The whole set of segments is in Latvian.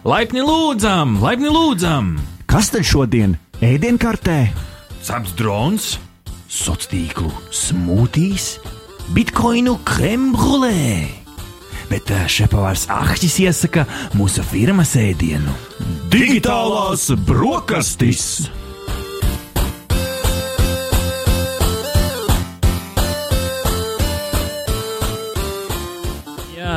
Laipni lūdzam, laipni lūdzam! Kas tad šodien ēdienkartē? Ceps drons, Sociālo tīklu smūtīs, bitkoinu krembrulē. Bet eh, šepavārs Ahtis iesaka mūsu firmas ēdienu - digitālās brokastis.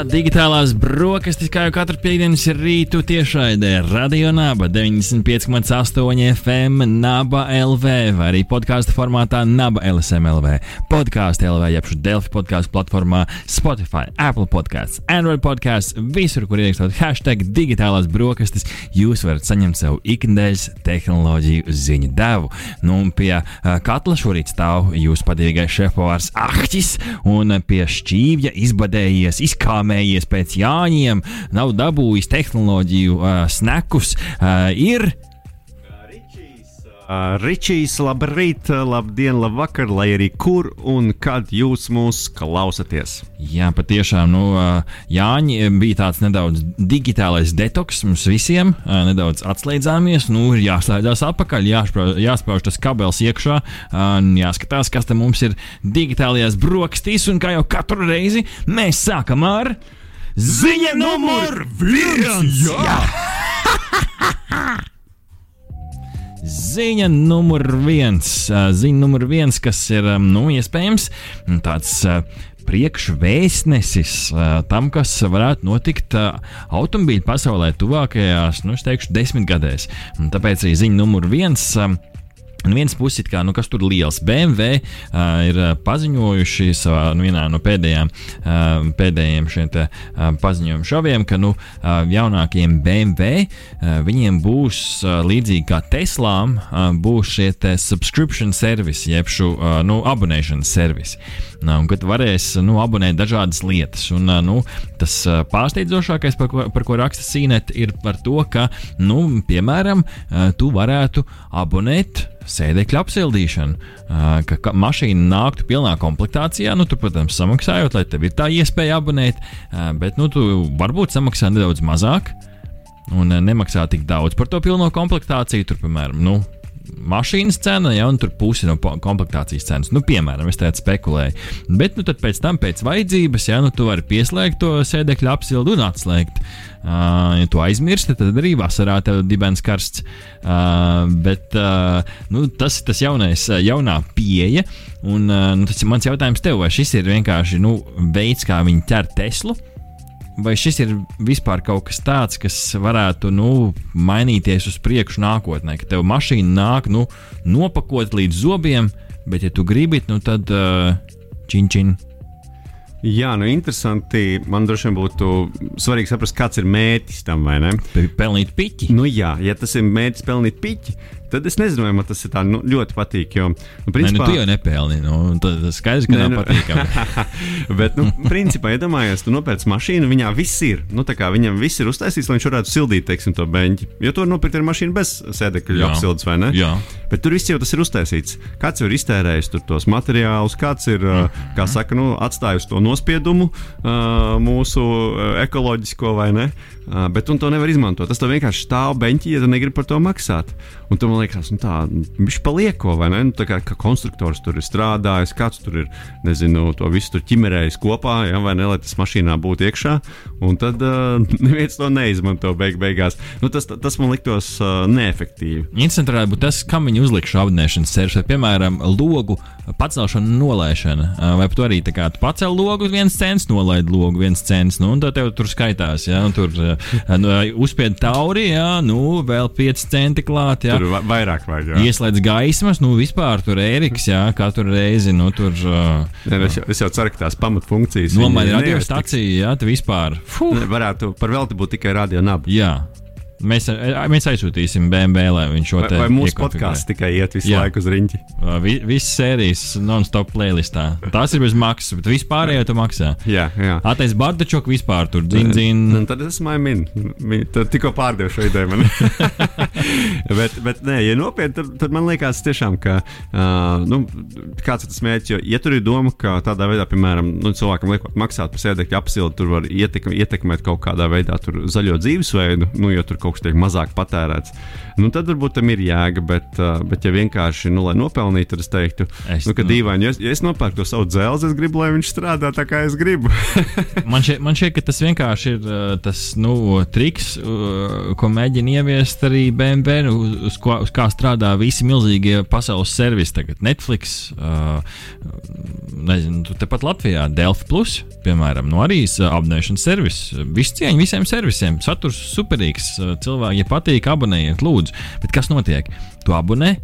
Digitālās brokastis, kā jau katru piekdienas rītu tiešraidē, Radio Naba 95,8 FM, Naba LV vai arī podkāstu formātā Naba LSM LV, podkāstu LV, jeb Delfi podkāstu platformā, Spotify, Apple podkāsts, Android podkāsts, visur, kur ierakstot hashtag digitālās brokastis, jūs varat saņemt savu ikdienas tehnoloģiju ziņu devu. Nu, un pie uh, katla šorīt stāv jūsu padīgais šefpavārs Ahtis, un pie šķīvja izbadējies, izkāmējies pēc jāņiem, nav dabūjis tehnoloģiju uh, snekus, uh, ir Uh, Ričijs, labrīt, labdien, labvakar, lai arī kur un kad jūs mūs klausāties. Jā, patiešām, nu, ā, Jāņi bija tāds nedaudz digitālais detoks mums visiem, ā, nedaudz atslēdzāmies, nu, ir jāslēdzas atpakaļ, jāspauž, jāspauž tas kabels iekšā, jāskatās, kas te mums ir digitālajās brokastīs, un kā jau katru reizi mēs sākam ar ziņa numur viens! Jā! Ziņa numur viens, ziņa numur viens, kas ir nu, iespējams tāds priekšvēstnesis tam, kas varētu notikt automobīļu pasaulē tuvākajās, nu, es teikšu, desmitgadēs. Tāpēc arī ziņa numur viens. Ā, No vienas puses, it kā, nu, kas tur liels BMW uh, ir paziņojuši savā nu, vienā no pēdējām, uh, pēdējiem šiem te, uh, paziņojumu šoviem, ka nu, uh, jaunākajiem BMW uh, viņiem būs uh, līdzīgi kā Teslām, uh, būs šie te subscription servisi, jeb šo uh, nu, abonēšanas servisi. Uh, un kad varēs nu, abonēt dažādas lietas. Un, uh, nu, tas uh, pārsteidzošākais, par ko, par ko raksta Sīnet, ir par to, ka, nu, piemēram, uh, tu varētu abonēt sēdekļa apsildīšanu, ka, mašīna nāktu pilnā komplektācijā. Nu, tu, protams, samaksājot, lai tev ir tā iespēja abonēt, bet nu, tu varbūt samaksā nedaudz mazāk un nemaksā tik daudz par to pilno komplektāciju. Tur, piemēram, nu, mašīnas cena, ja tur pusi no komplektācijas cenas. Nu, piemēram, es tādu spekulēju. Bet, nu, tad pēc tam, pēc vajadzības, ja nu, tu vari pieslēgt to sēdekļa apsildu un atslēgt. Uh, ja tu aizmirsti, tad arī vasarā tev ir dibens karsts. Uh, bet uh, nu, tas ir tas jaunais, uh, jaunā pieeja. Un, uh, nu, tas ir mans jautājums tev, vai šis ir vienkārši nu, veids, kā viņi ķer Teslu? Vai šis ir vispār kaut kas tāds, kas varētu nu, mainīties uz priekšu nākotnē, ka tev mašīna nāk nu, nopakot līdz zobiem, bet, ja tu gribi, nu, tad uh, činčin. Jā, nu interesanti. Man droši vien būtu svarīgi saprast, kāds ir mērķis tam, vai ne? Pe- Pelnīt piķi. Nu, jā, ja tas ir mērķis pelnīt piķi, tad es nezinu, vai man tas ir tā, nu, ļoti patīk. Jo, nu, Nē, nu, principā, tu jau nepelni. Nu, tad skaidrs, ka Nē, nav nu- patīkami. Bet, nu, principā, iedomājieties, tu nopērci mašīnu, viņā viss ir. Nu, tā kā viņam viss ir uztaisīts, lai viņš varētu sildīt, teiksim, to beņķi. Jo tu vari nopirkt ar mašīnu bez sēdekļa apsildes, vai ne? Jā. Bet tur viss jau tas ir uztaisīts. Kāds ir iztērējis tos materiālus, kāds ir, uh, kā saka, nu, atstājis to nospiedumu uh, mūsu uh, ekoloģisko vai ne. Uh, bet tu to nevar izmantot. Tas vienkārši stāv beņķī, ja tu negribi par to maksāt. Un tu man liekas, nu, tā viņš palieko, vai ne? Nu, tā kā, kā konstruktors tur ir strādājis, kāds tur ir, nezinu, to visu tur ķimerējis kopā, ja, vai ne, lai tas mašīnā būtu iekšā. Un tad uh, neviens to neizmanto beig beigās. Nu, tas, tas man liktos uh, neefektīvi. Interesanti varētu būt tas, kam viņi uzliks šo apgādāšanas servis, vai, piemēram, logu pacelšana un nolaišana. Ā, Vai to arī tā kā tu pacēl logu viens cents, nolaid logu viens cents, nu, un tad tev tur skaitās, ja, un tur nu, uzspied tauri, jā, nu, vēl 5 centi klāt, jā. Tur va vairāk vajag. Jā. Ieslēdz gaismas, nu, vispār tur Ēriks, jā, katru reizi, nu, tur uh, Nē, nu, es, jau, es jau ceru, ka tās pamatfunkcijas nomaina viņi radio neietekmē. stāciju, jā, tu vispār. Fuh, Varētu par velti būt tikai radio nabu. jā. Mēs, mēs aizsūtīsim BMW, lai viņš šo te vai mūsu podkāsts tikai iet visu Jā. laiku uz riņķi? Vi, visas sērijas non-stop playlistā. Tās ir bez maksas, bet vispārējo tu maksā. Jā, jā. Atais Bardačok vispār tur dzin, dzin. Nu, tad es mainu, tad tikko pārdevu šo ideju. Man. bet, bet, nē, ja nopietni, tad, tad man liekas, tiešām, ka uh, nu, kāds ir tas mērķis. Jo, ja tur ir doma, ka tādā veidā, piemēram, nu, cilvēkam liekot maksāt par sēdekļu apsildi, tur var ietekmēt, kaut kādā veidā tur zaļo dzīvesveidu, nu, jo tur kaut kas tiek mazāk patērēts. Nu, tad varbūt tam ir jēga, bet, uh, bet ja vienkārši, nu, nopelnītu, tad es teiktu, Es- nu, ka nu. dīvaini, ja, es- ja es nopērku to savu dzelzi, es gribu, lai viņš strādā tā, kā es gribu. Man šķiet, man šķiet, ka tas vienkārši ir uh, tas nu, triks, uh, ko mēģina ieviest arī BMW, nu, uz, ko, uz kā strādā visi milzīgie pasaules servisi. Tagad Netflix, uh, nezinu, tepat Latvijā, Delphi Plus, piemēram, nu, arī abonēšanas servis. Viss cieņa visiem servisiem, saturs superīgs, cilvēki, ja patīk, abonējiet, lūdzu. Bet kas notiek? Tu abonē.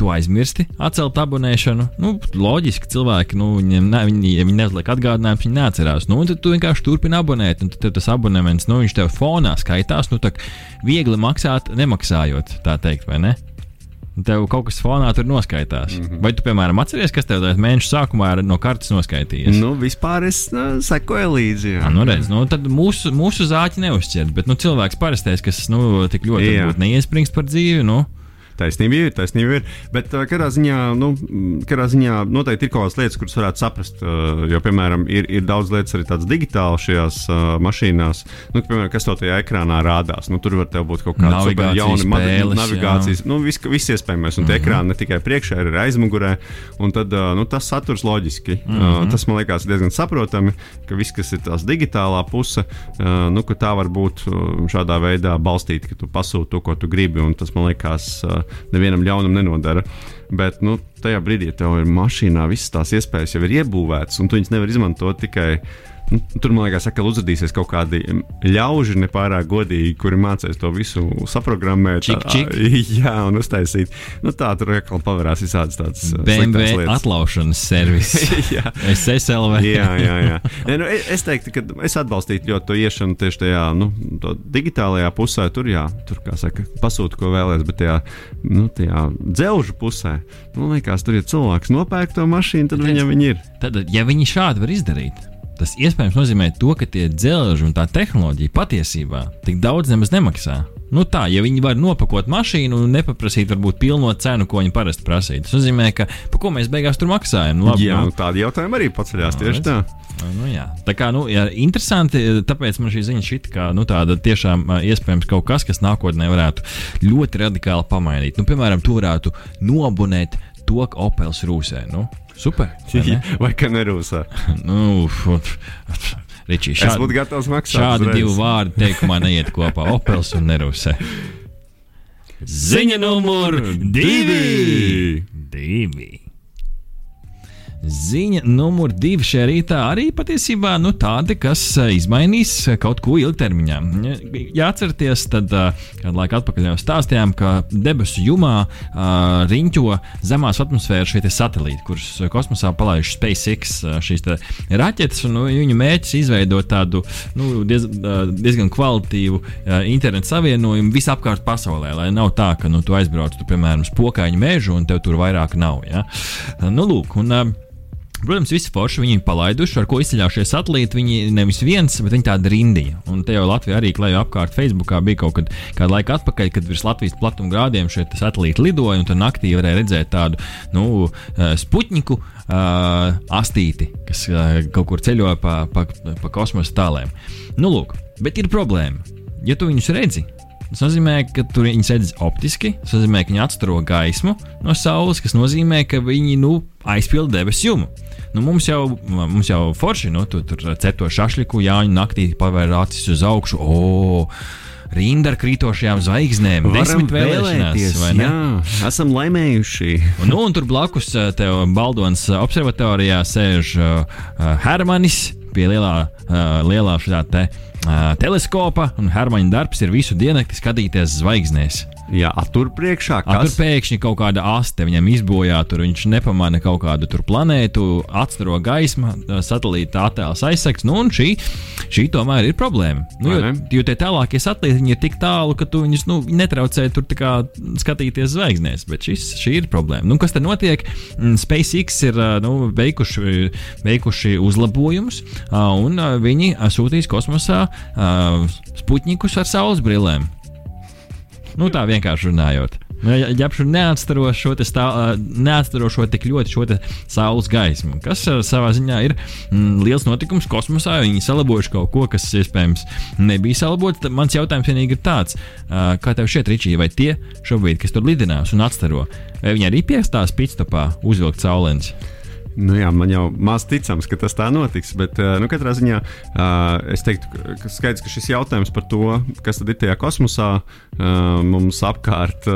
Tu aizmirsti atcelt abonēšanu. Nu, loģiski, cilvēki, nu, viņiem ne, viņi, ja viņi neuzliek atgādinājumus, viņi neatcerās. Nu, tad tu vienkārši turpini abonēt, un tad tas abonements, nu, viņš tev fonā skaitās. Nu, tā viegli maksāt, nemaksājot, tā teikt, vai ne? Tev kaut kas fonā tur noskaitās. Mm -hmm. Vai tu, piemēram, atceries, kas tev tajā mēneša sākumā ir no kartes noskaitījies? nu, vispār es nu, sekoju līdzi. jā. Ah, nu redz, nu, tad mūsu, mūsu zāķi neuzķer, bet nu, cilvēks parastais, kas nu, tik ļoti neiespringst par dzīvi, nu, Taisnība ir, taisnība ir. Bet kādā ziņā, nu, mm, kādā ziņā noteikti ir kaut kādas lietas, kuras varētu saprast. Jo, piemēram, ir, ir daudz lietas arī tādas digitālas šajās mašīnās, nu, piemēram, kas to tajā ekrānā rādās. Nu, tur var būt kaut kāda super jauna spēles, navigācijas, nu, viss vis iespējamais. Un tie Mhm. ekrāni ne tikai priekšā, ir arī aizmugurē. Un tad nu, tas saturs loģiski. Mhm. Uh, tas man liekas diezgan saprotami, ka viss, kas ir tās digitālā puse, nu, tā var būt šādā veidā balstīta, ka tu pasūti to, ko tu gribi. Un tas man liekas, nevienam ļaunam nenodara. Bet nu, tajā brīdī, ja tev ir mašīnā, visas tās iespējas jau ir iebūvētas, un tu viņas nevar izmantot tikai. Nu, tur man liekas, ka uzrādīsies kaut kādi ļauži nepārāk godīgi, kuri mācīs to visu saprogrammēt, Čik, čik. jā, un uztaisīt. Nu, tā tur atkal pavērās visādas tādas BMW atlaušanas servis. Jā. SSLV. jā, jā, jā. Nē, nu, es teiktu, ka es atbalstītu ļoti to iešanu tieši tajā nu, to digitālajā pusē. Tur, jā, tur kā saka, pasūta, ko vēlēs, bet tajā, nu, tajā dzelžu pusē, man liekas, tur, ja cilvēks nopērk to mašīnu, tad viņam viņa ir. Tad, ja viņi šādi var izdarīt, tas iespējams nozīmē to, ka tie dzelži un tā tehnoloģija patiesībā tik daudz nemaz nemaksā. Nu tā, ja viņi var nopakot mašīnu un nepaprasīt varbūt pilno cenu, ko viņi parasti prasītu, tas nozīmē, ka par ko mēs beigās tur maksājam. Nu, labi, jā, nu, nu, tādi jautājumi arī paceļās tieši redz. tā. Nu, jā. tā kā nu, jā, interesanti, tāpēc man šī ziņa šķiet, ka nu, tāda tiešām iespējams kaut kas, kas nākotnē varētu ļoti radikāli pamainīt. Nu, piemēram, tu varētu nobonēt to, ka Opels rūsē. Nu, super! ne? Vai ka nerūsā? nu, Ričī, Es šādi, būtu gatavs maksāt. šādi uzreiz. divi vārdi teikumā neiet kopā - Opels un Nerūsē. Ziņa numur divi! divi. Ziņa numur divi šajā rītā arī patiesībā nu, tāda, kas ā, izmainīs ā, kaut ko ilgtermiņā. Ja- Jāatcerieties, tad ā, kādu laiku atpakaļ jau stāstījām, ka debesu jumā uh, riņķo zemās atmosfēras šie te satelīti, kurus kosmosā palaiž SpaceX šīs te raķetes. Nu, viņu mērķis ir izveidot tādu nu, diez, diezgan kvalitīvu ā, internetu savienojumu visapkārt pasaulē, lai nav tā, ka nu, tu aizbrauc, tu, piemēram, uz pokaiņu mežu un tev tur vairāk nav. Ja? Nu, lūk, un, ā, Protams, visi forši viņi ir palaiduši, ar ko izceļās šie satelīti. Viņi nevis viens, bet viņi tāda rindiņa. Un te jau Latvijā arī klāja apkārt Facebookā bija kaut kad, kāda laika atpakaļ, kad virs Latvijas platuma grādiem šie satelīti lidoja, un tur naktī varēja redzēt tādu nu, eh, spuķiņu uh, astīti, kas uh, kaut kur ceļoja pa, pa, pa kosmosa tālēm. Nu, lūk, bet ir problēma. Ja tu viņus redzi, Tas nozīmē, ka tur viņi sēž optiski, tas nozīmē, ka viņi atstaro gaismu no saules, kas nozīmē, ka viņi nu, aizpilda debesu jumu. Nu, mums, jau, mums jau forši, nu, tu tur cepto šašliku, Jāņu naktī pavēr acis uz augšu. O, Rinda ar krītošajām zvaigznēm, desmit vēlēties, vai ne? Jā, esam laimējuši. Un, nu, un tur blakus ā, tev Baldonas ā, observatorijā sēž uh, Hermanis pie lielā, uh, lielā šāda te, uh, teleskopa, un Hermaņa darbs ir visu dienu skatīties zvaigznēs. Jā, tur priekšā A, tur kas pēkšņi kaut kāda aste viņam izbojā, tur viņš nepamana kaut kādu tur planētu, atstaro gaismu, satelīta attēls aizsegts. Nu, un šī, šī tomēr ir problēma. Nu, jo, jo tie tālākie satelīti ir tik tālu, ka tu viņus nu, netraucē tur skatīties zvaigznēs. Bet šis, šī ir problēma. Nu, kas tad notiek? Mm, SpaceX ir nu, veikuši, veikuši uzlabojumus, un viņi sūtīs kosmosā ā, spuķņikus ar saules brillēm. Nu, tā vienkārši runājot. Nu, Ja ģērbšu neatstaro šo, stā, neatstaro šo tik ļoti šo saules gaismu, kas savā ziņā ir mm, liels notikums kosmosā. Viņi salabojuši kaut ko, kas iespējams nebija salabots. Mans jautājums vienīgi ir tāds, kā tev šķiet, Ričī, vai tie šobrīd, kas tur lidinās un atstaro, vai viņi arī piestās pitstopā uzvilkt saulēns? Nu jā, man jau maz ticams, ka tas tā notiks. Bet, eh, nu, katrā ziņā uh, es teiktu, ka- ka skaidrs, ka šis jautājums par to, kas tad ir tajā kosmosā, uh, mums apkārt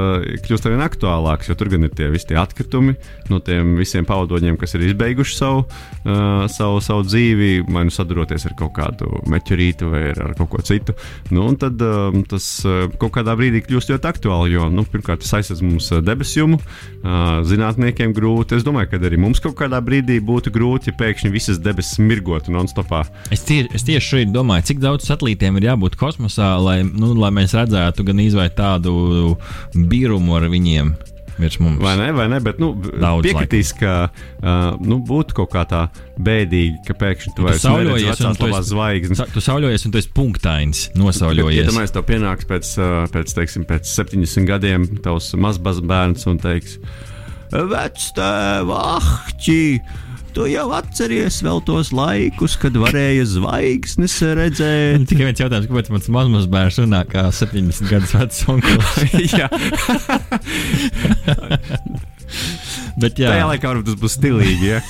kļūst arvien aktuālāks. Jo tur gan ir tie visi tie atkritumi no tiem visiem pavadoņiem, kas ir izbeiguši savu, savu, savu dzīvi, vai nu saduroties ar kaut kādu meteorītu vai ar, kaut ko citu. Nu, tad tas kaut kādā brīdī kļūst ļoti aktuāli. Jo nu, pirmkārt, tas aizsardz mums debesu jumu, zinātniekiem grūti. Es domāju, ka arī mums kaut kādā brīdī būtu grūti, ja pēkšņi visas debesis mirgotu non-stopā. Es, tie, es tieši šodien domāju, cik daudz satelītiem ir jābūt kosmosā, lai, nu, lai mēs redzētu gan izvērt tādu birumu ar viņiem virs mums. Vai ne? Vai ne? Bet, nu, Daudz piekritīs, ka uh, nu, būtu kaut kā tā bēdīgi, ka pēkšņi tu vairs neredzi un vecās tu sauļojies, un tu esi punktains, nosauļojies. Iedomājieties, tev pienāks pēc, uh, pēc, teiksim, pēc 70 gadiem tavs mazbērns un teiks, Vectēv, ahķi! Tu jau atceries vēl tos laikus, kad varēja zvaigznes redzēt. Tikai viens jautājums, kāpēc mans mazs bērns runā kā 70 gadus vecs onkls? Jā, Bet, jā, tajā laikā varbūt tas būs stilīgi. Ja?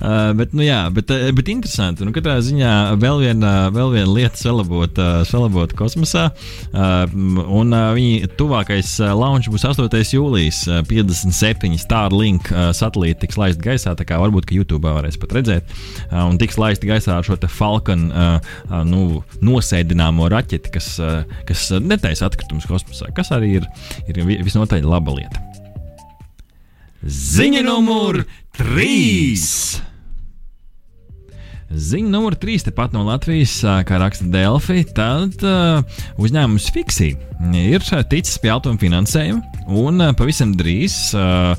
Uh, bet, nu, jā, bet, uh, bet interesanti. Nu, katrā ziņā vēl viena, vēl viena lieta salabot, uh, salabot kosmosā. Un viņa tuvākais launch būs 8. jūlijas. Uh, 57 Starlink satelīti tiks laisti gaisā. Tā kā varbūt, ka YouTube varēs pat redzēt. Un tiks laisti gaisā ar šo Falcon nu, nosēdināmo raķeti, kas, kas netaisa atkritumus kosmosā. Kas arī ir, ir vi- visnotaļ laba lieta. Ziņa numur 3! Ziņa numur 3, tepat no Latvijas, kā raksta Delfi, tad uh, uzņēmums Fixi ir ticis pie autonomu finansējuma un uh, pavisam drīz, uh,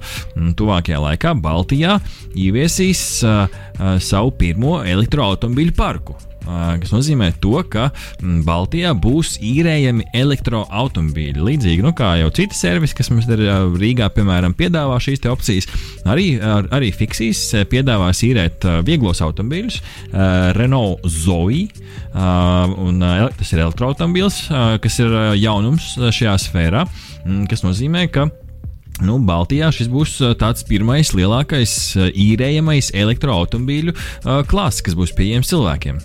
tuvākajā laikā, Baltijā ieviesīs uh, uh, savu pirmo elektroautobīļu parku. Kas nozīmē to, ka mm, Baltijā būs īrējami elektroautobīļi. Līdzīgi nu, kā jau citi servisi, kas mums ir Rīgā, piemēram, piedāvā šīs opcijas, arī, ar- arī uh, piedāvās īrēt vieglos automobīļus, Renault Zoe. Un, tas ir elektroautobīls, kas ir jaunums šajā sfērā, mm, kas nozīmē, ka Nu, Baltijā šis būs tāds pirmais lielākais īrējamais elektroautobīļu klāsts, kas būs pieejams cilvēkiem.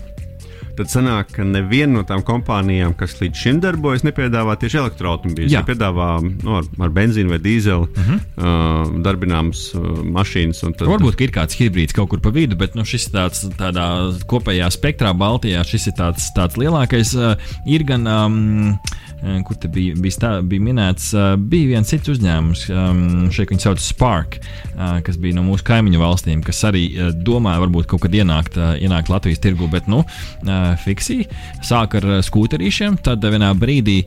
Tad sanāk, ka neviena no tām kompānijām, kas līdz šim darbojas, nepiedāvā tieši elektroautobīļus. Jā. Viņi piedāvā nu, ar, ar benzīnu vai dīzeli uh -huh. uh, darbināmas uh, mašīnas. un Tad, Varbūt ir kāds hibrīds kaut kur pa vidu, bet nu, šis tāds tādā kopējā spektrā, Baltijā. Šis ir tāds, tāds lielākais. Uh, ir gan, um, kur te bija, bija, stā, bija minēts, uh, bija viens cits uzņēmums, um, šeit viņi sauc Spark, uh, kas bija no mūsu kaimiņu valstīm, kas arī domāja, varbūt kaut kad ienākt, ienākt Latvijas tirgu, bet nu, fiksī sāk ar skūterīšiem. Tad vienā brīdī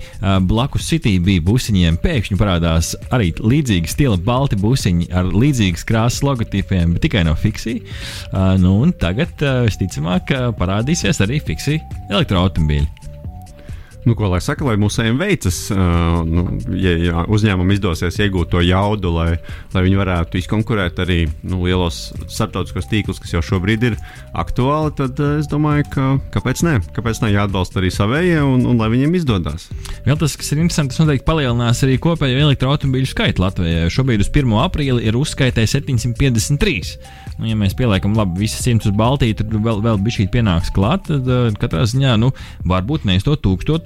blakus City bija busiņiem, pēkšņi parādās arī līdzīgi stila balti busiņi ar līdzīgas krāsas logotipiem, bet tikai no fiksī. Nu, tagad, visticamāk, parādīsies arī fiksī elektroautobīļi. Nu, ko lai saka, lai mūsējiem veicas, uh, nu, ja, ja uzņēmumam izdosies iegūt to jaudu, lai, lai viņi varētu izkonkurēt arī nu, lielos starptautiskos tīklus, kas jau šobrīd ir aktuāli, tad uh, es domāju, ka kāpēc ne? Kāpēc ne jāatbalsta arī savējie un, un lai viņiem izdodas? Vēl tas, kas ir interesanti, tas noteikti palielinās arī kopējo elektroautobīļu skaitu Latvijā. Šobrīd uz 1. aprīli ir uzskaitē 753. Nu, ja mēs pieliekam labi visas simts uz Baltiju, tad vēl, vēl bija šī pienāks klāt. Tad uh, katrā ziņā nu, varbūt mēs to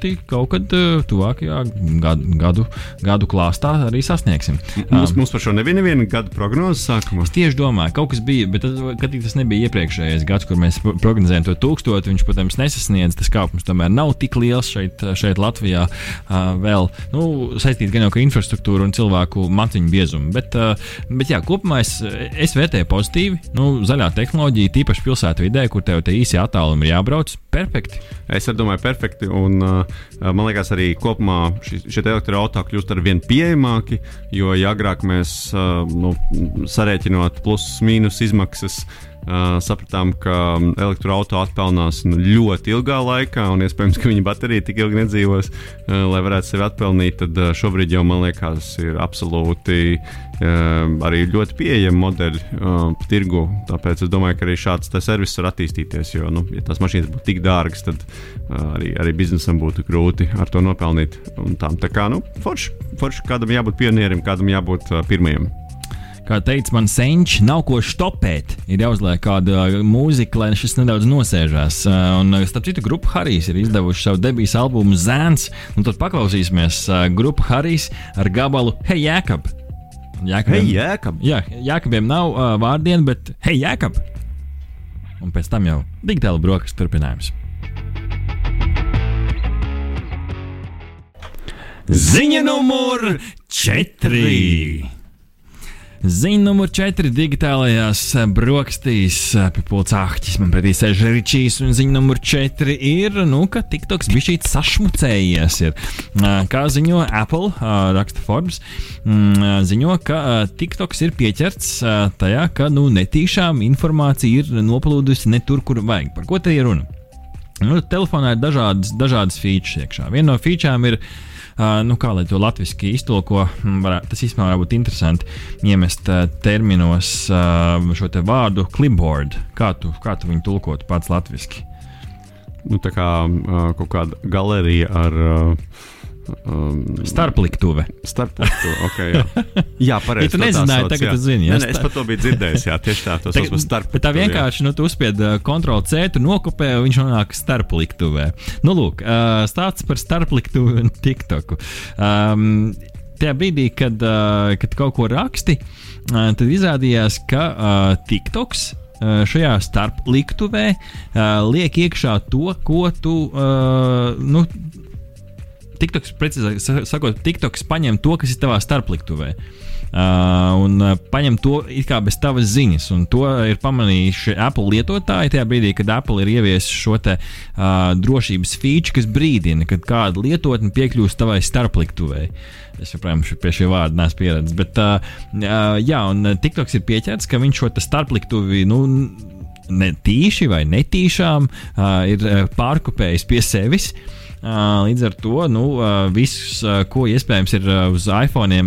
tūkstoti kaut kad uh, tuvākajā gadu, gadu, gadu klāstā arī sasniegsim. Mums, um, mums par šo nebija neviena gada prognozes sākumā. Es tieši domāju, kaut kas bija, bet tas, tas nebija iepriekšējais gads, kur mēs prognozējām to tūkstotu. Viņš, protams, nesasniedz. Tas kāpums tomēr nav tik liels šeit, šeit Latvijā. Uh, vēl nu, saistīts gan jau ar infrastruktūru un cilvēku matiņu biezumu. Bet, uh, bet jā, kopumā es, es vērtēju pozitīvi. Nu, zaļā tehnoloģija, tīpaši pilsētvidē, kur tev te īsi attālumi ir jābrauc, perfekti. Es domāju, perfekti. Un, uh, man liekas, arī kopumā šie elektroautorāti kļūst ar vien pieejamāki, jo ja agrāk mēs uh, nu, sarēķinot plus mīnus izmaksas. Uh, sapratām, ka elektroautorāta atpelnās nu, ļoti ilgā laikā, un iespējams, ka viņa baterija tik ilgi nedzīvos, uh, lai varētu sevi atpelnīt. Tad uh, šobrīd jau man liekas, ir absolūti arī ļoti pieejami modeļi tirgu. Tāpēc es domāju, ka arī šāds servis var attīstīties. Jo, nu, ja tās mašīnas būtu tik dārgas, tad arī, arī biznesam būtu grūti ar to nopelnīt. Un tā, tā kā nu, forši, forši kādam jābūt pionierim, kādam jābūt pirmajam kā teica man senčs, nav ko stopēt. Ir jāuzliek kāda mūzika, lai šis nedaudz nosēžās. Un, starp citu, grupa Harijs ir izdevuši savu debijas albumu Zēns. Tad paklausīsimies grupu Harijs ar gabalu Hei, Jēkab! Jēkabiem, hey, Jēkab. Jā, Jēkabiem nav uh, vārdienu, bet Hei, Jēkab! Un pēc tam jau digitāla brokastu turpinājums. Ziņa numur 4! Ziņa numur 4 digitālajās brokastīs pie pulca ahķis. Man pretī sēž Ričijs, un ziņa numur 4 ir, nu, ka TikToks bija šī sašmucējies. Ir. Kā ziņo Apple, raksta Forbes, ziņo, ka TikToks ir pieķerts tajā, ka nu, netīšām informācija ir noplūdusi ne tur, kur vajag. Par ko te ir runa? Nu, telefonā ir dažādas, dažādas features iekšā. Viena no featurēm ir nu, kā lai to latviešu iztulko, varā, tas īstenībā varētu būt interesanti iemest terminos šo te vārdu clipboard. Kā tu, kā tu viņu tulkotu pats latviešu? Nu, tā kā kaut kāda galerija ar. Uh, Um, starpliktuve. Starpliktuve, ok. Jā, jā pareizi. Ja tu nezināji, tagad tu zini. Jā, nē, nē, es par to biju dzirdējis, jā, tieši tā. Tas ir starpliktuve. Tā vienkārši, nu, tu uzspied Ctrl C, tu nokopē, un viņš nonāk starpliktuvē. Nu, lūk, stāsts par starpliktuvi un TikToku. Um, tajā brīdī, kad, kad kaut ko raksti, tad izrādījās, ka uh, TikToks šajā starpliktuvē uh, liek iekšā to, ko tu. Uh, nu, TikToks, precīzāk sakot, TikToks paņem to, kas ir tavā starpliktuvē. Uh, un uh, paņem to it kā bez tavas ziņas. To ir pamanījuši Apple lietotāji tajā brīdī, kad Apple ir ieviesis šo te, uh, drošības feature, kas brīdina, kad kāda lietotne piekļūst tavai starpliktuvei. Es joprojām pie šī vārda neesmu pieredzējis. Bet, uh, uh, jā, un TikToks ir pieķerts, ka viņš šo starpliktuvi. Nu, Ne tīši vai netīšām uh, ir pārkopējis pie sevis. Uh, Līdz ar to nu, viss, ko iespējams ir uz iPhone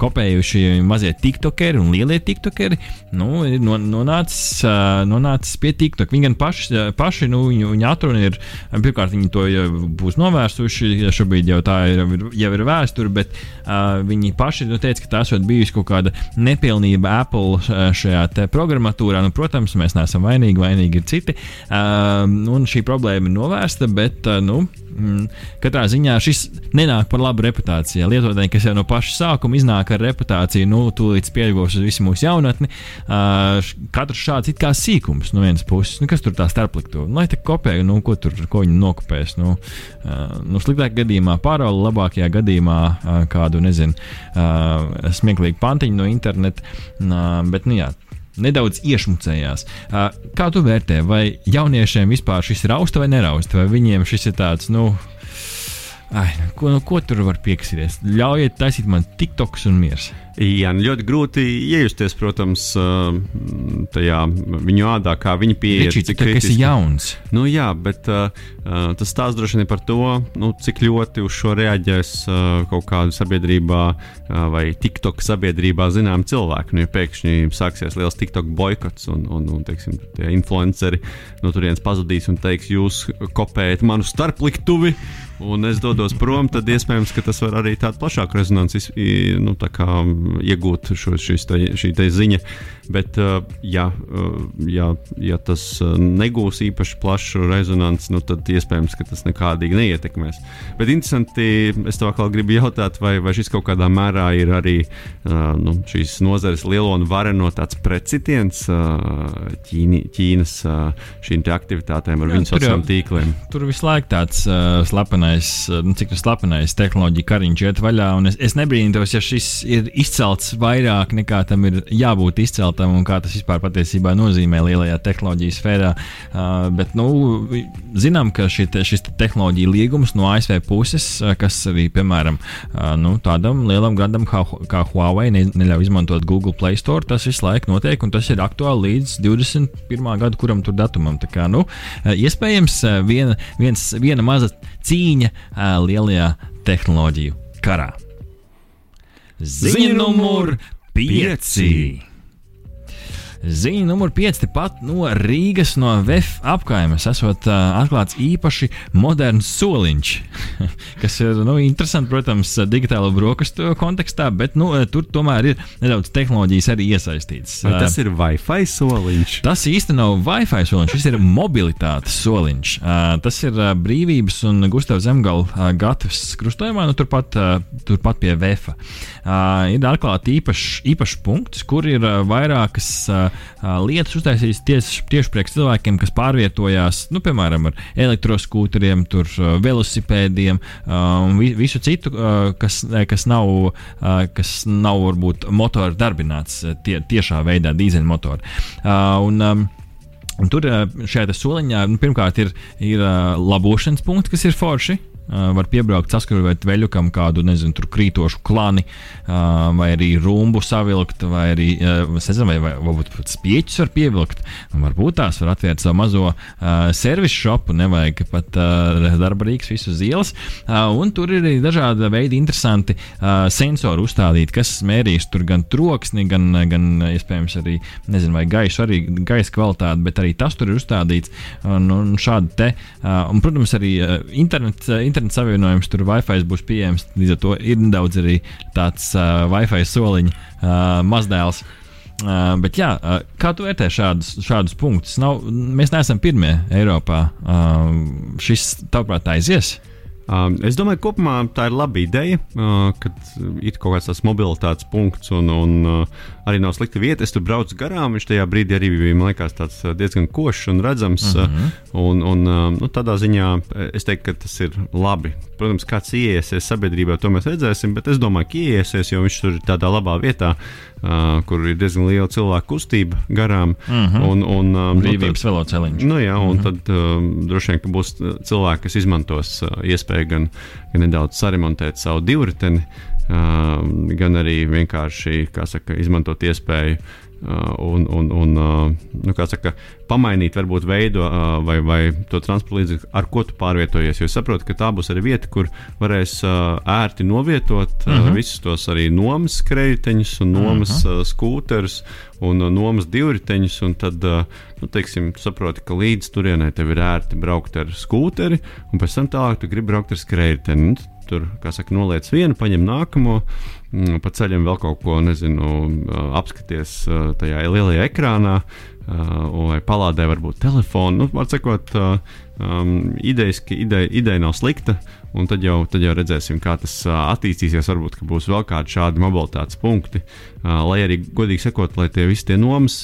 kopējuši mazie tiktokeri un lielie tiktokeri, nu, ir nonācis, nonācis pie TikTok. Viņi gan paši, paši nu, viņu, viņu atruna ir, pirmkārt, viņi to būs novērsuši, šobrīd jau tā ir, jau ir vēsture, bet uh, viņi paši nu, teica, ka tā esot bijusi kaut kāda nepilnība Apple šajā programmatūrā. Nu, protams, mēs neesam vainīgi, vainīgi ir citi. Uh, un šī problēma ir novērsta, bet, uh, nu, mm, katrā ziņā šis nenāk par labu reputācijai. Lietotājiem, kas jau no paša sākuma iznāk ar reputāciju, nu, tūlīt spieļos uz visu mūsu jaunatni, uh, katrs šāds it kā sīkums no vienas puses. Nu, kas tur tā starplikto? Nu, lai te kopē, nu, ko tur, ko viņi nokopēs. Nu, uh, nu, sliktākajā gadījumā paroli, labākajā gadījumā uh, kādu, nezinu, uh, smieklīgu pantiņu no interneta. Uh, bet, nu, jā, nedaudz iešmucējās. Kā tu vērtē, vai jauniešiem vispār šis ir austa vai nerausta, vai viņiem šis ir tāds, nu, ai, ko, nu, ko tur var pieksīties? Ļaujiet taisīt man TikToks un miers. Jā, nu, ļoti grūti iejusties, protams, tajā viņu ādā, kā viņi pieeja. Viņš ir tas jauns. Nu, jā, bet uh, tas stāsta droši vien par to, nu, cik ļoti uz šo reaģēs uh, kaut kāda sabiedrībā uh, vai TikTok sabiedrībā zinām cilvēki. Nu, ja pēkšņi sāksies liels TikTok boikots un, un, un teiksim, tie influenceri no turienes pazudīs un teiks, jūs kopējat manu starpliktuvi un es dodos prom, tad iespējams, ka tas var arī tādu plašāku rezonanci nu, tā iegūt šo, te, šī te ziņa. Bet, uh, ja, uh, ja, ja tas uh, negūs īpaši plašu rezonanci, nu, tad iespējams, ka tas nekādīgi neietekmēs. Bet interesanti, es tev atkal gribu jautāt, vai, vai šis kaut kādā mērā ir arī nu, šīs nozares lielo un vareno tāds precitiens Ķīni, Ķīnas šīm aktivitātēm ar viņu sociālajiem tīkliem. Tur visu laiku tāds uh, slepenais, nu, cik tas slepenais tehnoloģija kariņš iet vaļā, un es, es nebrīnītos, ja šis ir izcelts vairāk nekā tam ir jābūt izceltam un kā tas vispār patiesībā nozīmē lielajā tehnoloģiju sfērā. Uh, bet, nu, zinām, ka šie, šis te tehnoloģija līgums no ASV puses, uh, kas arī, piemēram, uh, nu, tādam lielam grandam kā, kā Huawei ne, neļauj izmantot Google Play Store, tas visu laiku notiek un tas ir aktuāli līdz 21. gada kuram tur datumam. Tā kā, nu, uh, iespējams, uh, viena, viens, viena maza cīņa uh, lielajā tehnoloģiju karā. Ziņa numur 5. Ziņa numur 5. Tepat no Rīgas, no VF apkaimes, esot uh, atklāts īpaši moderns soliņš, kas ir nu, interesants, protams, digitālo brokastu kontekstā, bet nu, tur tomēr ir nedaudz tehnoloģijas arī iesaistītas. Vai tas ir Wi-Fi soliņš? Tas īsti nav Wi-Fi soliņš, šis ir mobilitātes soliņš. Uh, tas ir uh, brīvības un Gustavs Zemgala uh, gatavs krustojumā, nu, turpat, uh, turpat pie VF. Uh, ir atklāts īpašs īpaš punkts, kur ir uh, vairākas uh, lietas uztaisītas tieši, tieši priekš cilvēkiem, kas pārvietojās, nu, piemēram, ar elektroskūteriem, tur, velosipēdiem un visu citu, kas, kas, nav, kas nav varbūt motora darbināts tie, tiešā veidā, dīzeļmotori. Un, Un tur šajā soliņā nu, pirmkārt ir, ir labošanas punkts, kas ir forši. Uh, var piebraukt, saskrūvēt veļukam kādu, nezinu, tur krītošu klani, uh, vai arī rumbu savilkt, vai arī, uh, nezinu, vai, vai varbūt pat spieķus var pievilkt. Varbūt tās var atvērt savu mazo servisu šopu, nevajag pat darba rīks visu. Uh, un tur ir arī dažādi veidi interesanti sensori uzstādīti, kas mērīs tur gan troksni, gan, gan iespējams arī, nezinu, vai gaisu, arī gaisa kvalitāti, bet arī tas tur ir uzstādīts. Un, un šādi te, un, protams, arī internets. Uh, interneta savienojums, tur Wi-Fi būs pieejams. Līdz ar to ir nedaudz arī tāds uh, Wi-Fi soliņa uh, mazdēls. Uh, bet, jā, uh, kā tu vērtē šādus, šādus punktus? Nav, mēs neesam pirmie Eiropā. Uh, šis, tavuprāt, aizies? Um, es domāju, ka kopumā tā ir laba ideja, uh, kad ir kaut kāds tāds mobilitātes punkts un, un uh, arī nav slikta vieta. Es tur braucu garām, viņš tajā brīdī arī bija liekas, uh, diezgan košs un redzams. Uh -huh. un, un, uh, nu, tādā ziņā es teiktu, ka tas ir labi. Protams, kāds ieiesies sabiedrībā, to mēs redzēsim, bet es domāju, ka ieiesies, jo viņš tur ir tādā labā vietā uh, kur ir diezgan liela cilvēku kustība garām. Uh mhm. -huh. un, un, um, Brīvības nu, veloceliņš. Nu, jā, un uh mhm. -huh. tad um, droši vien būs cilvēki, kas izmantos uh, iespēju gan, gan nedaudz saremontēt savu divriteni, uh, gan arī vienkārši saka, izmantot iespēju un, un, un uh, nu, saka, pamainīt, varbūt veidu uh, vai, vai to transporta līdzekli, ar ko tu pārvietojies. Jo es saprotu, ka tā būs arī vieta, kur varēs ērti novietot uh -huh. visus tos arī nomas krediteņus un nomas uh -huh. skūterus un nomas divriteņus. Un tad, nu, teiksim, saproti, ka līdz turienei tev ir ērti braukt ar skūteri, un pēc tam tālāk tu gribi braukt ar skrējēju. Nu, tur, kā saka, noliec vienu, paņem nākamo. Mm, pa ceļam vēl kaut ko, nezinu, apskaties tajā lielajā ekrānā, vai palādē varbūt telefonu. Nu, var sakot, um, idejas, ideja, ideja nav slikta, un tad jau, tad jau redzēsim, kā tas attīstīsies. Varbūt būs vēl kādi šādi mobilitātes punkti, uh, lai arī, godīgi sakot, lai tie visi tie nomas,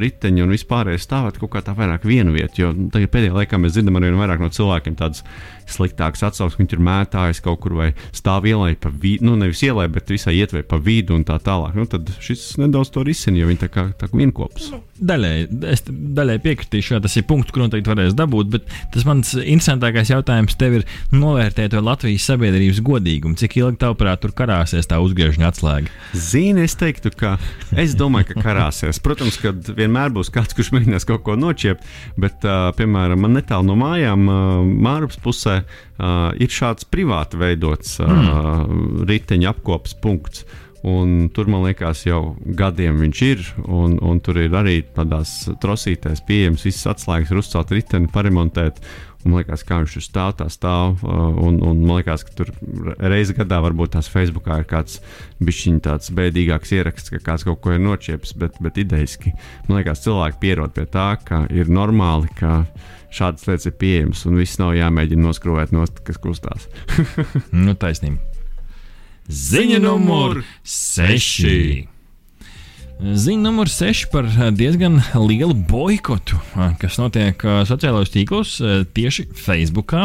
riteņi un vispārējais stāvētu kaut kā tā vairāk vienu vietu. Jo tagad pēdējā laikā mēs dzirdam arī vairāk no cilvēkiem tādas sliktāks atsauksmes, viņš ir mētājis kaut kur vai stāv ielai pa vidu, nu nevis ielai, bet visai ietver pa vidu un tā tālāk. Nu, tad šis nedaudz to risina, jo viņi tā kā, tā kā vienkops. Daļai, es daļai piekritīšu, ka tas ir punkts, kur noteikti varēs dabūt, bet tas mans interesantākais jautājums tev ir novērtēt to Latvijas sabiedrības godīgumu. Cik ilgi tavuprāt tur karāsies tā uzgriežņa atslēga? Zini, es teiktu, ka es domāju, ka karāsies. Protams, ka vienmēr būs kāds, kurš mēģinās kaut ko noķiept, bet, uh, piemēram, man netālu no mājām, uh, Mārupas pusē, uh, ir šāds privāti veidots uh, mm. riteņa apkopes punkts. Un tur, man liekas, jau gadiem viņš ir. Un, un tur ir arī tādās trosītēs pieejams visas atslēgas, ir uzcelt riteni, paremontēt. Man liekas, kā viņš tur stāv, tā stāv. Un, un man liekas, ka tur reizes gadā varbūt tās Facebookā ir kāds bišķiņš tāds bēdīgāks ieraksts, ka kāds kaut ko ir nočiepis, bet, bet idejiski man liekas, cilvēki pierod pie tā, ka ir normāli, ka šādas lietas ir pieejamas un viss nav jāmēģina noskrūvēt no tā, kas kustās. nu, taisnība. Ziņa numur 6. Ziņa numur 6 par diezgan lielu boikotu, kas notiek sociālajos tīklos, tieši Facebookā.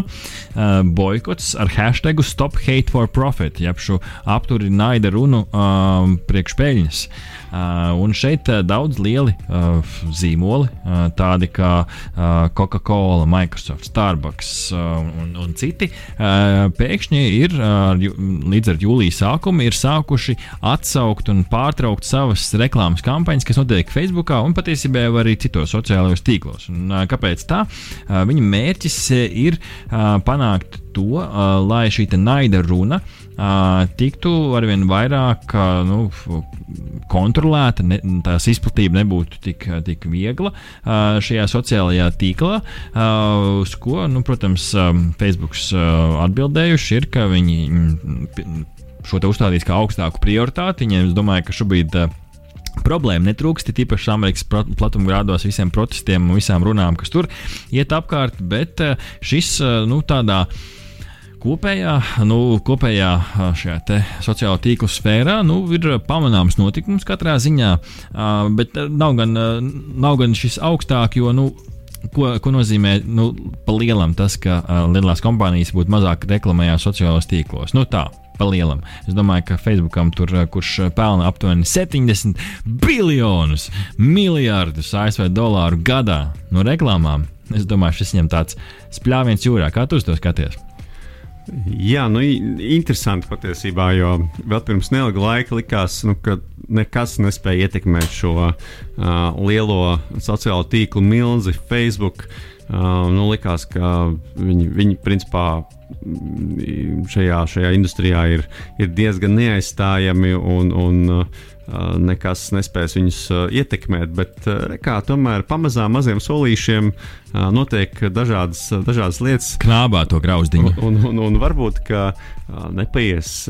Boikots ar hashtagu Stop Hate for Profit, jeb šo apturi naida runu priekšpeļņas. Un šeit daudz lieli zīmoli, tādi kā Coca-Cola, Microsoft, Starbucks un, un citi, pēkšņi ir līdz ar jūlijas sākumu sākuši atsaukt un pārtraukt savas reklāmas reklāmas kampaņas, kas notiek Facebook un patiesībā arī citos sociālajos tīklos. Un, kāpēc tā? Viņa mērķis ir panākt to, lai šī naida runa tiktu arvien vairāk nu, kontrolēta, ne, tās izplatība nebūtu tik, tik viegla šajā sociālajā tīklā, uz ko, nu, protams, Facebook atbildējuši ir, ka viņi šo te uzstādīs kā augstāku prioritāti. Viņiem, es domāju, ka šobrīd Problēma netrūkst, tīpaši Amerikas platumgrādos, visiem protestiem un visām runām, kas tur iet apkārt, bet eh, šis eh, nu, tādā kopējā, nu, kopējā eh, šajā sociālā tīkla sfērā nu, ir pamanāms notikums katrā ziņā, bet nav gan, nav gan šis augstāk, jo. Nu, Ko, ko nozīmē nu, pa lielam tas, ka uh, lielās kompānijas būtu mazāk reklamējās sociālajos tīklos? Nu, tā, pa lielam. Es domāju, ka Facebookam tur, eh, kurš eh, pelna aptuveni 70 biljonus, miljardus ASV dolāru gadā no reklāmām, es domāju, šis viņam tāds spļāviens jūrā. Kā tu to skaties? Jā, nu, interesanti patiesībā, jo vēl pirms neilga laika likās, nu, ka nekas nespēja ietekmēt šo uh, lielo sociālo tīklu milzi, Facebook. Uh, nu, likās, ka viņi, viņi principā šajā, šajā industrijā ir, ir diezgan neaizstājami un, un uh, nekas nespēs viņus uh, ietekmēt. Bet uh, kā, tomēr pamazām maziem solīšiem notiek dažādas, dažādas lietas. Knābā to grauzdiņu. Un, un, un, varbūt, ka nepaies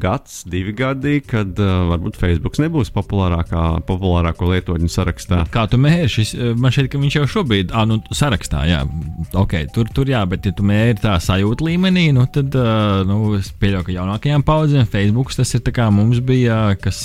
gads, divi gadi, kad varbūt Facebook nebūs populārākā, populārāko lietotņu sarakstā. Kā tu mērķi? Man šķiet, ka viņš jau šobrīd ir nu, sarakstā. Jā, okay, tur, tur jā, bet ja tu mērķi tā sajūta līmenī, nu, tad nu, es pieļauju, ka jaunākajām paudzēm Facebook tas ir kā mums bija, kas,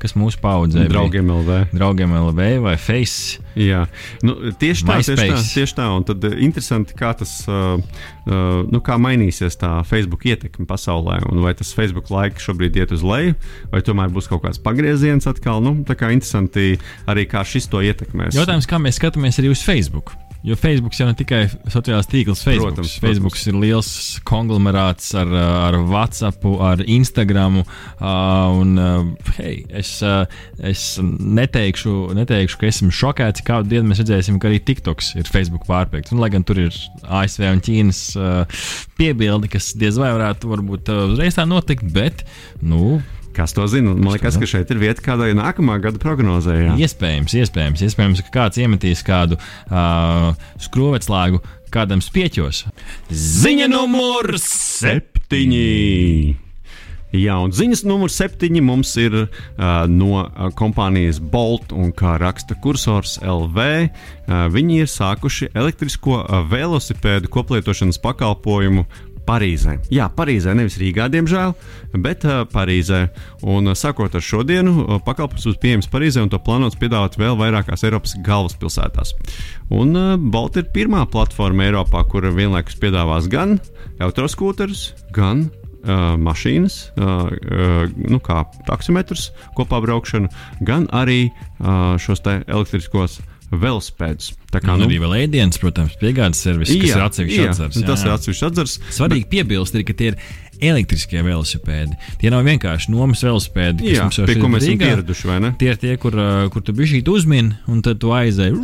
kas mūsu paudzē. Draugiem LV. Draugiem LV vai Face. Jā, nu, tieši tā, tieši tā, tieši tā. Un tad interesanti, kā tas, uh, uh, nu, kā mainīsies tā Facebook ietekme pasaulē, un vai tas Facebook laika šobrīd iet uz leju, vai tomēr būs kaut kāds pagrieziens atkal. Nu, tā kā interesanti arī, kā šis to ietekmēs. Jautājums, kā mēs skatāmies arī uz Facebook? Jo Facebook jau ne tikai sociālais tīkls, Facebook. Protams, Facebook ir liels konglomerāts ar, ar WhatsApp, ar Instagram. Uh, un, uh, hey, es, es neteikšu, neteikšu, ka esmu šokēts, kādu dienu mēs redzēsim, ka arī TikToks ir Facebook pārpirkts. Un, lai gan tur ir ASV un Ķīnas piebildi, kas diez vai varētu varbūt, uzreiz tā notikt, bet nu, Kas to zina? Man liekas, ka šeit ir vieta kādai nākamā gada prognozē. Jā. Iespējams, iespējams, iespējams, ka kāds iemetīs kādu uh, skrovetslēgu kādam spieķos. Ziņa numur septiņi! Jā, un ziņas numur septiņi mums ir uh, no kompānijas Bolt un kā raksta kursors LV. Uh, viņi ir sākuši elektrisko velosipēdu koplietošanas pakalpojumu Parīzē. Jā, Parīzē, nevis Rīgā, diemžēl, bet uh, Parīzē. Un uh, sākot ar šodienu, uh, pakalpojums būs pieejams Parīzē, un to plānots piedāvāt vēl vairākās Eiropas galvaspilsētās. Un uh, Bolt ir pirmā platforma Eiropā, kura vienlaikus piedāvās gan elektroskūterus, gan uh, mašīnas, uh, uh, nu, kā taksometrus, kopā braukšanu, gan arī šos elektriskos velospēdus. Tā kā nu, arī vēl ēdienas, protams, piegādes servis, jā, kas ir atsevišķs atzars. Jā. Tas ir atsevišķs atzars. Svarīgi bet... piebilst, ir, ka tie ir elektriskie velosipēdi. Tie nav vienkārši nomas velosipēdi, kas jā, mums jau ir pieraduši, vai ne? Tie ir tie, kur, kur tu biji uzmini, un tad tu aizēji.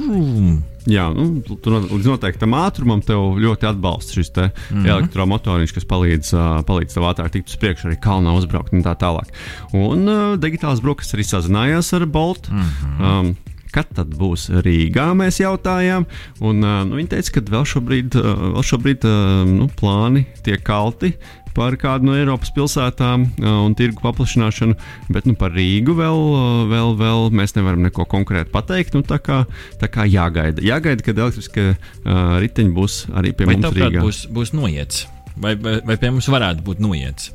Jā, nu, tu līdz noteiktam ātrumam tev ļoti atbalsta šis mm -hmm. elektromotoriņš, kas palīdz, uh, palīdz tev ātrāk tikt uz priekšu, arī kalnā uzbraukt un tā tālāk. Un uh, digitālās brokas arī sazinājās ar Bolt. Mm -hmm. um, kad tad būs Rīgā, mēs jautājām. Un, nu, viņi teica, ka vēl šobrīd, vēl šobrīd nu, plāni tiek kalti par kādu no Eiropas pilsētām un tirgu paplašināšanu, bet nu, par Rīgu vēl, vēl, vēl mēs nevaram neko konkrēti pateikt. Nu, tā, kā, tā kā jāgaida. Jāgaida, kad elektriskie uh, riteņi būs arī pie vai mums Rīgā. Būs, būs noiets. Vai, vai, vai pie mums varētu būt noiets?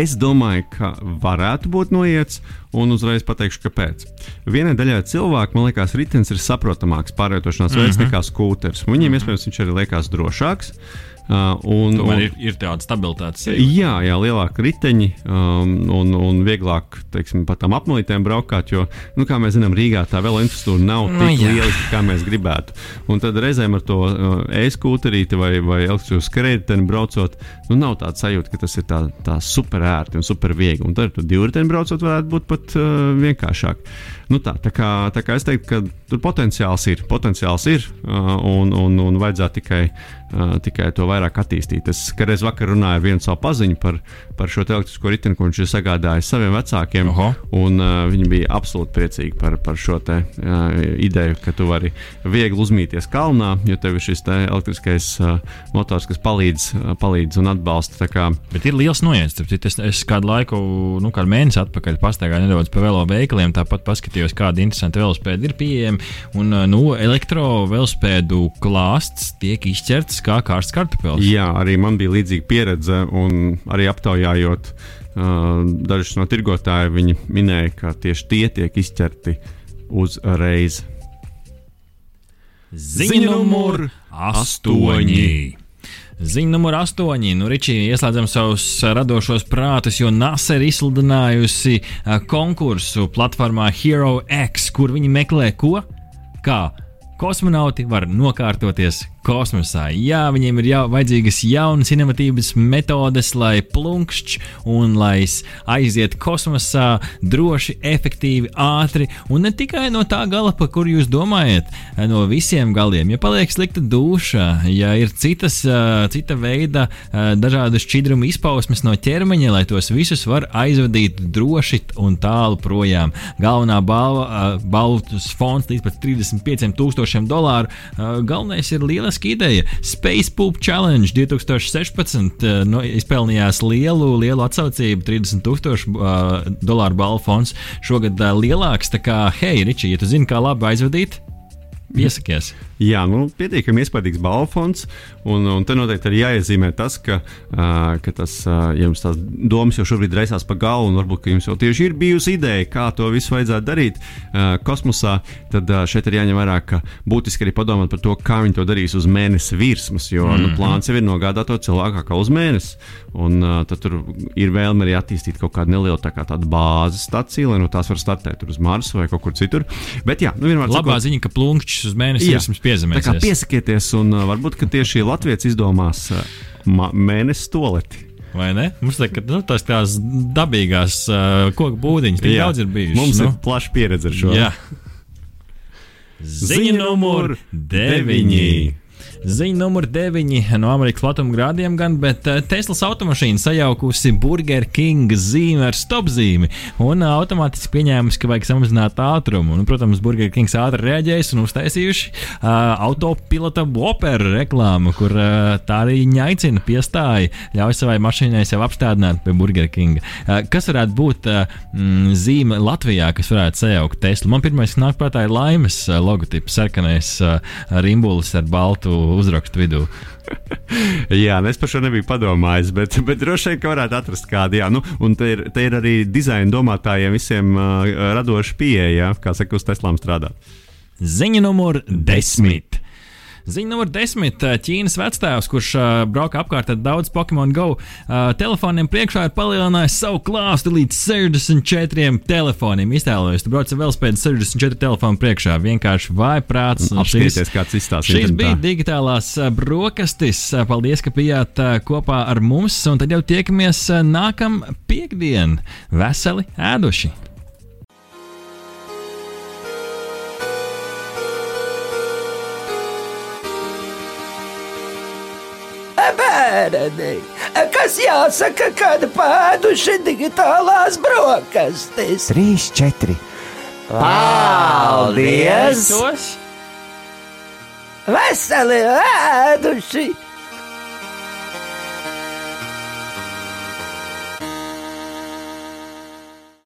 Es domāju, ka varētu būt noiets, un uzreiz pateikšu, kāpēc. Vienai daļai cilvēku, man liekas, ritenis ir saprotamāks pārvietošanās veids mm -hmm. nekā skūters. Viņiem, mm -hmm. iespējams, viņš arī liekas drošāks. Uh, un, Tomēr un, ir, ir tāda stabilitāte. Jā, jā, lielāka riteņi um, un, un vieglāk teiksim, pa tām apmalītēm braukāt. Jo, nu, kā mēs zinām, Rīgā tā vēl infrastruktūra nav Nu, tik liela, kā mēs gribētu. Un tad reizēm ar to uh, e-skūterīti vai, vai elektrisko skrējēju braucot, nu, nav tāda sajūta, ka tas ir tā, tā super ērti un super viegli. Un tad ar to divriteni braucot varētu būt pat uh, vienkāršāk. Nu tā, tā, kā, tā kā es teiktu, ka tur potenciāls ir, potenciāls ir uh, un, un, un vajadzētu tikai, uh, tikai to vairāk attīstīt. Es kādreiz vakar runāju ar vienu savu paziņu par, par šo elektrisko riteni, ko viņš ir sagādājis saviem vecākiem. Oho. Un, uh, viņi bija absolūti priecīgi par, par šo te, uh, ideju, ka tu vari viegli uzmīties kalnā, jo tev ir šis te elektriskais uh, motors, kas palīdz, uh, palīdz un atbalsta. Kā, Bet ir liels noiets. Es, es kādu laiku, nu, kādu mēnesi atpakaļ pastaigāju nedaudz pa velo veikaliem, tāpat paskatījos, kādi interesanti velosipēdi ir pieejami. Un, uh, nu, elektrovelospēdu klāsts tiek izķerts kā kārsts kartupēlis. Jā, arī man bija līdzīga pieredze, un arī aptaujājot uh, dažus no tirgotājiem, viņi minēja, ka tieši tie tiek izķerti uzreiz. Ziņa numur astoņi. Ziņa numur astoņi. Nu, Ričija, ieslēdzam savus radošos prātus, jo NASA ir izsludinājusi ā, konkursu platformā Hero X, kur viņi meklē ko? Kā kosmonauti var nokārtoties kosmosā. Jā, viņiem ir jau vajadzīgas jaunas, inovatīvas metodes, lai plunkšķi un lai s- aiziet kosmosā droši, efektīvi, ātri un ne tikai no tā gala, pa kuru jūs domājat, no visiem galiem. Ja paliek slikta duša, ja ir citas, cita veida ā, dažādu šķidrumu izpausmes no ķermeņa, lai tos visus var aizvadīt droši un tālu projām. Galvenā balva, balvas fonds līdz pat 35 tūkstošiem dolāru. Galvenais ir lieliski ideja. Space Poop Challenge 2016 ā, no, izpelnījās lielu, lielu atsaucību, 30 tūkstošu ā, dolāru balvu fonds. Šogad ā, lielāks, tā kā, hei, Ričī, ja tu zini, kā labi aizvadīt, piesakies. Jā, nu, pietiekami iespaidīgs balvons. Un, un te noteikti ir jāiezīmē tas, ka, uh, ka tas, uh, ja jums tās domas jau šobrīd reizās pa galvu, un varbūt jums jau tieši ir bijusi ideja, kā to visu vajadzētu darīt uh, kosmosā, tad uh, šeit ir jāņem vērā, ka būtiski arī padomāt par to, kā viņi to darīs uz mēnesi virsmas. Jo mm -hmm. nu, plāns jau ir nogādāt to cilvēku kā uz mēnesi. Un uh, tad tur ir vēlme arī attīstīt kaut kādu nelielu tā kā tādu bāzes staciju, lai no tās var startēt uz Marsu vai kaut kur citur. Bet jā, nu, vienmēr Labā ziņa, ka plunkšķis uz mēnesi virsmas kā piezemēsies. piesakieties, un varbūt ka tieši Latvijas izdomās mēnesis toleti. Vai ne? Mums ka nu, tās tās dabīgās uh, koku būdiņas tik Jā. daudz ir bijušas. Mums nu. ir plaša pieredze ar šo. Jā. Ziņa numur 9. Ziņa numur 9 no Amerikas platumgrādiem, gan, bet eh, Teslas automašīna sajaukusi Burger King zīmi ar stopzīmi un eh, automātiski pieņēmusi, ka vajag samazināt ātrumu. Un, protams, Burger Kings ātri reaģējis un uztaisījuši uh, autopilota operu reklāmu, kur uh, tā arī aicina piestāja, ļauj savai mašīnai sev apstādināt pie Burger King. Uh, kas varētu būt uh, zīme Latvijā, kas varētu sajaukt Teslu? Man pirmais, nāk prātā, ir laimes uh, logotips, sarkanais uh, rimbulis ar baltu uzrakstu vidū. Jā, nu es par šo nebiju padomājis, bet, bet droši vien, ka varētu atrast kādu. Jā, nu, un te ir, te ir arī dizaina domātājiem visiem uh, radoši pieeja, kā saka, uz Teslām strādāt. Ziņa numur 10. Ziņa numur 10. Ķīnas vectēvs, kurš uh, brauka apkārt ar daudz Pokemon Go uh, telefoniem, priekšā ir palielinājis savu klāstu līdz 64 telefoniem. Iztēlojies, tu brauc ar velospēdu 64 telefonu priekšā. Vienkārši vaiprāts. un šīs- Apskatieties, kāds izstāsta. Šīs bija digitālās brokastis. Paldies, ka bijāt ā, kopā ar mums. Un tad jau tiekamies ā, nākamā piekdiena. Veseli ēduši! Bērni, kas jāsaka, kad pēduši digitālās brokastis? Trīs, četri. Paldies! Tos? Veseli ēduši!